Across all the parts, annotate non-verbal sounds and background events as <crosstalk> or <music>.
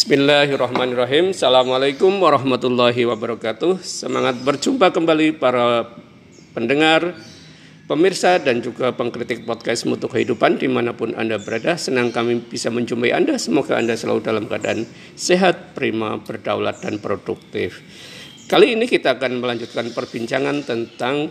Bismillahirrahmanirrahim. Assalamualaikum warahmatullahi wabarakatuh. Semangat berjumpa kembali para pendengar, pemirsa dan juga pengkritik podcast Mutu Kehidupan di mana pun Anda berada. Senang kami bisa menjumpai Anda. Semoga Anda selalu dalam keadaan sehat, prima, berdaulat, dan produktif. Kali ini kita akan melanjutkan perbincangan tentang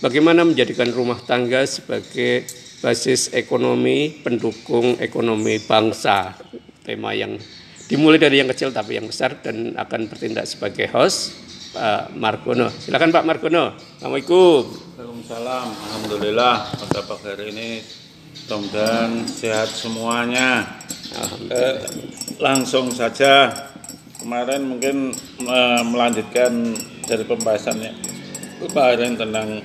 bagaimana menjadikan rumah tangga sebagai basis ekonomi pendukung ekonomi bangsa. Tema yang dimulai dari yang kecil tapi yang besar dan akan bertindak sebagai host Pak Margono. Silakan Pak Margono. Assalamualaikum. Waalaikumsalam. Alhamdulillah pada pagi hari ini mudah sehat semuanya. Eh, langsung saja kemarin mungkin eh, melanjutkan dari pembahasannya kemarin tentang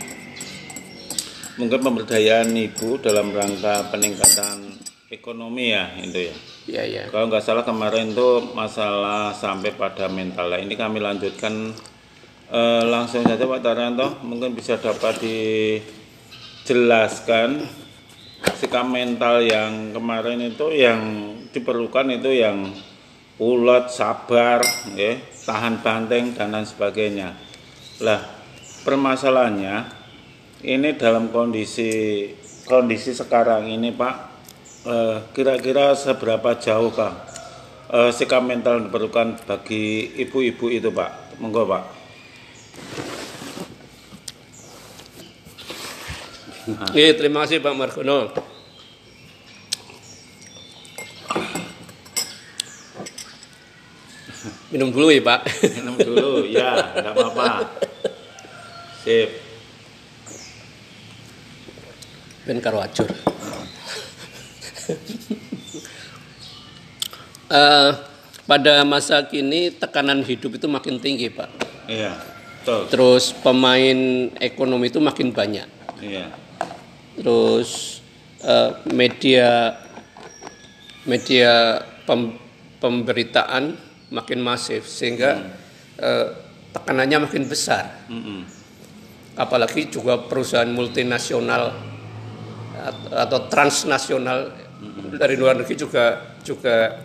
mungkin pemberdayaan ibu dalam rangka peningkatan ekonomi ya itu ya. Iya, iya. Kalau nggak salah kemarin itu masalah sampai pada mental. Ini kami lanjutkan eh, langsung saja Pak Taranto. Mungkin bisa dapat dijelaskan sikap mental yang kemarin itu yang diperlukan itu yang ulet, sabar, ya, tahan banteng dan lain sebagainya. Lah, permasalahannya ini dalam kondisi kondisi sekarang ini Pak Eh, kira-kira seberapa jauh Kang uh, sikap mental yang diperlukan bagi ibu-ibu itu Pak? Monggo Pak. Oke, terima kasih Pak Margono. Minum dulu ya Pak. Minum dulu, ya, nggak apa-apa. Sip. Ben karo acur. Uh, pada masa kini tekanan hidup itu makin tinggi pak. Iya. Betul. Terus pemain ekonomi itu makin banyak. Iya. Terus uh, media media pem, pemberitaan makin masif sehingga hmm. uh, tekanannya makin besar. Hmm. Apalagi juga perusahaan multinasional atau transnasional dari luar negeri juga juga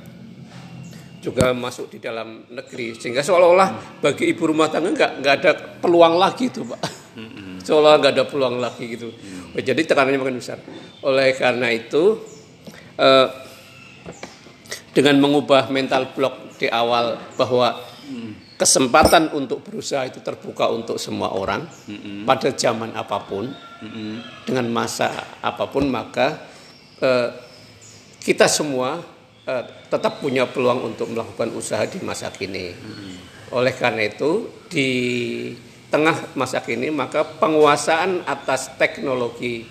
juga masuk di dalam negeri. Sehingga seolah-olah bagi ibu rumah tangga nggak nggak ada peluang lagi itu pak. <laughs> Seolah nggak ada peluang lagi gitu. Jadi tekanannya makin besar. Oleh karena itu eh, dengan mengubah mental block di awal bahwa kesempatan untuk berusaha itu terbuka untuk semua orang pada zaman apa pun dengan masa apa pun maka eh, kita semua uh, tetap punya peluang untuk melakukan usaha di masa kini. Oleh karena itu di tengah masa kini maka penguasaan atas teknologi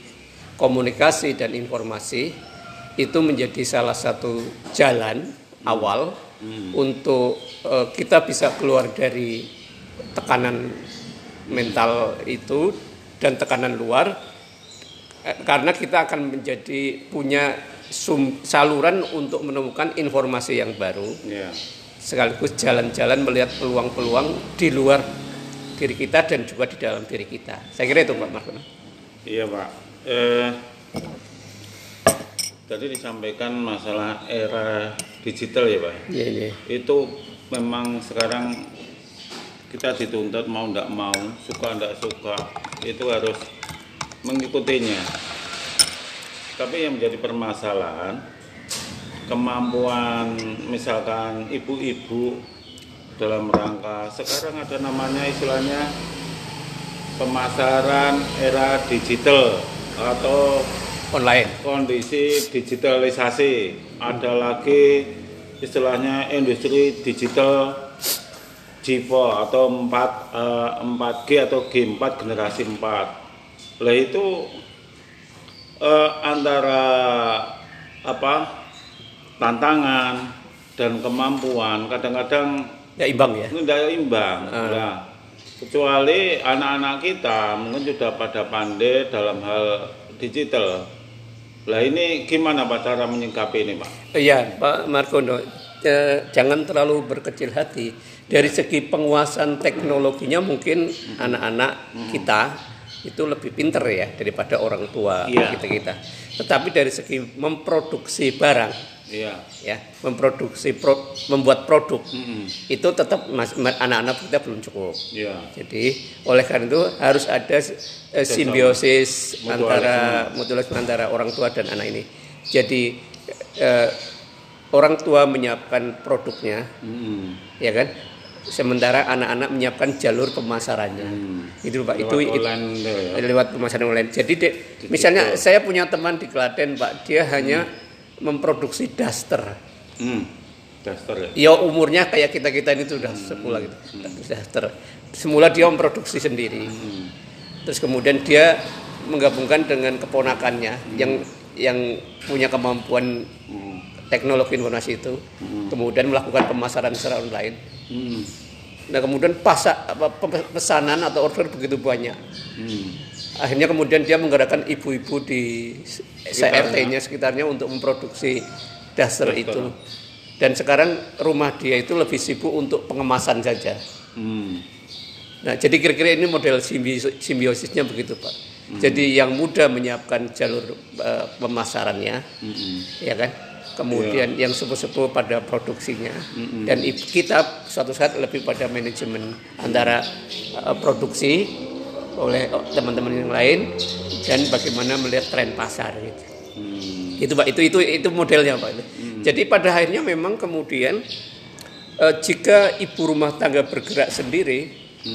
komunikasi dan informasi itu menjadi salah satu jalan awal hmm. untuk uh, kita bisa keluar dari tekanan mental itu dan tekanan luar eh, karena kita akan menjadi punya sum, saluran untuk menemukan informasi yang baru. Yeah. Sekaligus jalan-jalan melihat peluang-peluang di luar diri kita dan juga di dalam diri kita. Saya kira itu Pak Markono. Iya Pak. Eh, tadi disampaikan masalah era digital ya Pak. Iya iya. Itu memang sekarang kita dituntut mau tidak mau, suka tidak suka, itu harus mengikutinya tapi yang menjadi permasalahan kemampuan misalkan ibu-ibu dalam rangka sekarang ada namanya istilahnya pemasaran era digital atau online. kondisi digitalisasi. Ada lagi istilahnya industri digital G4 atau 4 uh, 4G atau G4 generasi 4 lah itu uh, antara apa tantangan dan kemampuan kadang-kadang ya imbang ya tidak imbang uh. nah, kecuali anak-anak kita mungkin sudah pada pandai dalam hal digital lah ini gimana Pak cara menyikapi ini Pak? Iya Pak Markono eh, jangan terlalu berkecil hati dari segi penguasaan teknologinya mungkin anak-anak hmm. kita itu lebih pinter ya daripada orang tua yeah. kita kita. Tetapi dari segi memproduksi barang Iya. ya memproduksi pro- membuat produk Mm-mm. itu tetap anak-anak kita belum cukup Iya. jadi oleh karena itu harus ada eh, simbiosis Mutualisme. antara mutualisme antara orang tua dan anak ini jadi eh, orang tua menyiapkan produknya Mm-mm. ya kan sementara anak-anak menyiapkan jalur pemasarannya itu pak itu, Hmm. Lewat itu online itu ya. lewat pemasaran online. Jadi Dek, misalnya saya punya teman di Klaten Pak, dia hanya memproduksi daster. Hmm. Daster ya. Ya umurnya kayak kita kita ini sudah semula gitu, daster. Semula dia memproduksi sendiri. Terus kemudian dia menggabungkan dengan keponakannya yang yang punya kemampuan Hmm. teknologi informasi itu, kemudian melakukan pemasaran secara online. Hmm. Nah kemudian apa, pe- pesanan atau order begitu banyak. Hmm. Akhirnya kemudian dia menggerakkan ibu-ibu di. CRT-nya sekitarnya untuk memproduksi daster Daster. itu. Dan sekarang rumah dia itu lebih sibuk untuk pengemasan saja. Hmm. Nah, jadi kira-kira ini model simbi- simbiosisnya begitu, Pak. Jadi yang muda menyiapkan jalur eh, pemasarannya, Hmm. ya kan? Kemudian yang sepuh-sepuh pada produksinya dan i- kita suatu saat lebih pada manajemen antara eh, produksi oleh teman-teman yang lain dan bagaimana melihat tren pasar gitu. Hmm. Itu Pak, itu itu itu modelnya Pak. Jadi pada akhirnya memang kemudian eh, jika ibu rumah tangga bergerak sendiri,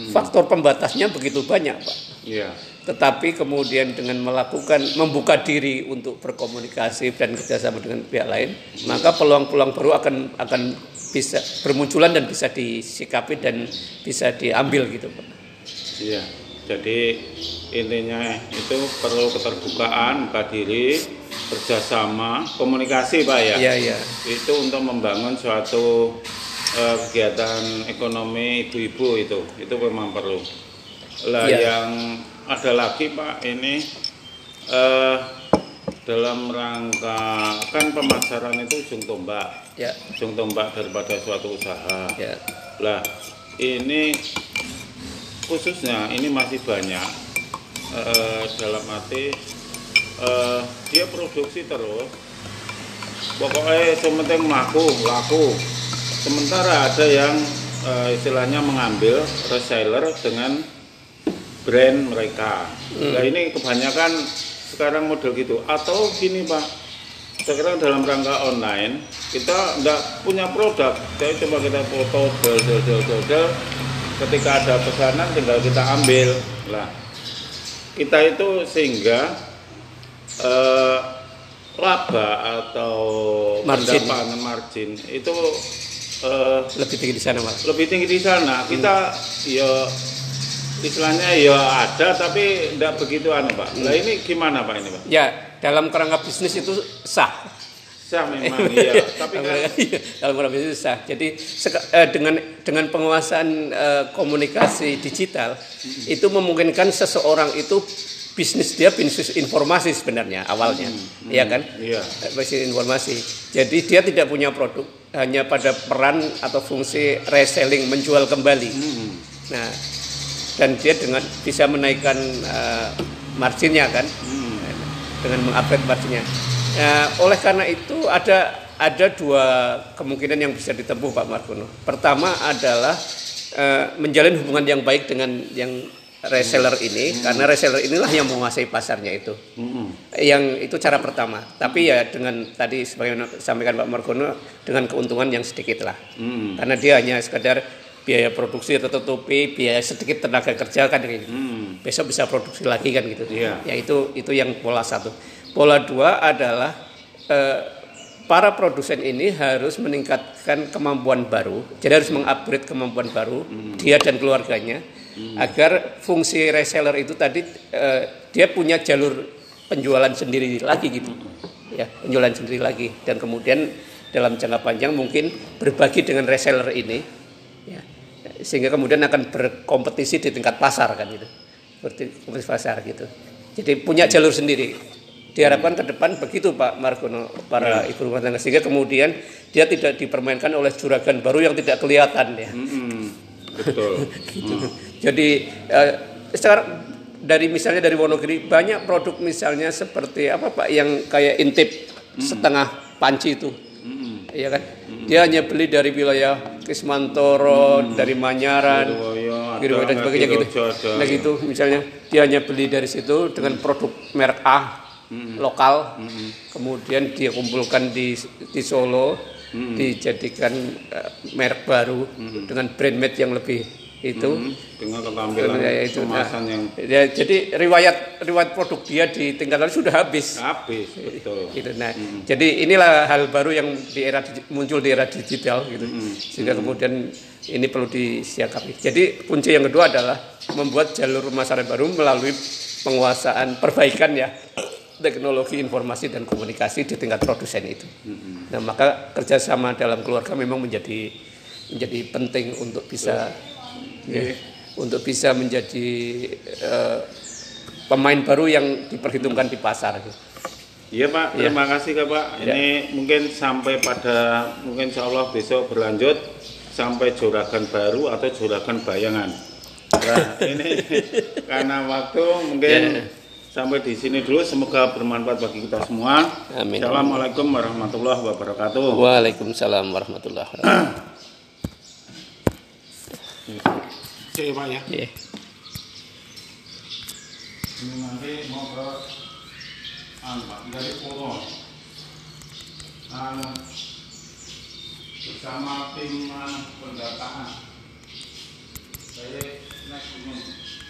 faktor pembatasnya begitu banyak Pak. Iya. Tetapi kemudian dengan melakukan membuka diri untuk berkomunikasi dan kerjasama dengan pihak lain, maka peluang-peluang baru akan akan bisa bermunculan dan bisa disikapi dan bisa diambil gitu Pak. Iya. Jadi intinya itu perlu keterbukaan, buka diri, kerjasama, komunikasi pak ya. Iya iya. Itu untuk membangun suatu eh, kegiatan ekonomi ibu-ibu itu, itu memang perlu. Lah Iya. yang ada lagi pak ini eh, dalam rangka kan pemasaran itu ujung tombak, Ya. ujung tombak daripada suatu usaha. Ya. Lah, ini khususnya ini masih banyak eh, dalam arti eh, dia produksi terus. Pokoknya sementing laku, laku. Sementara ada yang eh, istilahnya mengambil reseller dengan brand mereka. Nah ini kebanyakan sekarang model gitu. Atau gini Pak, sekarang dalam rangka online kita nggak punya produk jadi coba kita foto del del del del del ketika ada pesanan tinggal kita ambil lah kita itu sehingga eh, laba atau Margin. pendapatan margin itu eh, Lebih tinggi di sana Pak. lebih tinggi di sana kita ya istilahnya ya ada tapi tidak begitu anu pak lah ini gimana pak ini pak Ya, dalam kerangka bisnis itu sah. sah memang iya <laughs> tapi kan Iya, <laughs> dalam kerangka bisnis sah. Jadi eh, dengan dengan penguasaan eh, komunikasi digital itu memungkinkan seseorang itu bisnis dia bisnis informasi sebenarnya awalnya, ya kan? iya Bisnis informasi. Jadi dia tidak punya produk, hanya pada peran atau fungsi reselling menjual kembali. Hmm. Nah, dan dia dengan bisa menaikkan eh, marginnya kan, Hmm. dengan mengupgrade marginnya. Nah, oleh karena itu ada ada dua kemungkinan yang bisa ditempuh Pak Margono. Pertama adalah eh, menjalin hubungan yang baik dengan yang reseller ini, karena reseller inilah yang menguasai pasarnya itu. Mm-mm. Yang itu cara pertama. Tapi ya dengan tadi sebagaimana disampaikan Pak Margono dengan keuntungan yang sedikit lah. Mm. Karena dia hanya sekedar biaya produksi tertutupi, biaya sedikit tenaga kerja kan gitu. Mm. Besok bisa produksi lagi kan gitu. Iya. Ya itu itu yang pola satu. Pola dua adalah eh, para produsen ini harus meningkatkan kemampuan baru. Jadi harus mengupgrade kemampuan baru dia dan keluarganya agar fungsi reseller itu tadi eh, dia punya jalur penjualan sendiri lagi gitu. Ya, penjualan sendiri lagi dan kemudian dalam jangka panjang mungkin berbagi dengan reseller ini sehingga kemudian akan berkompetisi di tingkat pasar kan gitu. Seperti kompetisi pasar gitu. Jadi punya jalur sendiri. Diharapkan ke depan begitu Pak Margono para ibu rumah tangga. Sehingga kemudian dia tidak dipermainkan oleh juragan baru yang tidak kelihatan ya. Mm-mm. betul. <laughs> Gitu. Jadi eh, sekarang dari misalnya dari Wonogiri banyak produk misalnya seperti apa Pak yang kayak intip setengah panci itu. Iya kan? Dia hanya beli dari wilayah Kismantoro, dari Manyaran, Girwoyo, gitu ada dan sebagainya gitu. Nah gitu misalnya dia hanya beli dari situ dengan produk merek A lokal, kemudian dia kumpulkan di di Solo, dijadikan eh, merek baru dengan brand made yang lebih itu. Hmm, dengan ketampilan Ya, itu. Nah, yang ya, jadi riwayat riwayat produk dia di tingkat lalu sudah habis. habis betul Gitu. Nah, jadi inilah hal baru yang di era muncul di era digital gitu. Sehingga kemudian ini perlu disiagapi. Jadi kunci yang kedua adalah membuat jalur pemasaran baru melalui penguasaan perbaikan ya teknologi informasi dan komunikasi di tingkat produsen itu. Nah, maka kerjasama dalam keluarga memang menjadi menjadi penting untuk bisa ya, untuk bisa menjadi eh, pemain baru yang diperhitungkan di pasar. Iya Pak, Iya. terima kasih Kak Pak. Ini mungkin sampai pada mungkin Insya Allah besok berlanjut sampai juragan baru atau juragan bayangan. Nah ini <laughs> karena waktu mungkin Ya. sampai di sini dulu. Semoga bermanfaat bagi kita semua. Amin. Assalamualaikum warahmatullahi wabarakatuh. Waalaikumsalam warahmatullahi wabarakatuh. <clears throat> Oke Pak ya. Iya. Ini nanti mau ke anu, Pak, dari Puro. Anu, bersama tim anu, pendataan. Saya naik gunung.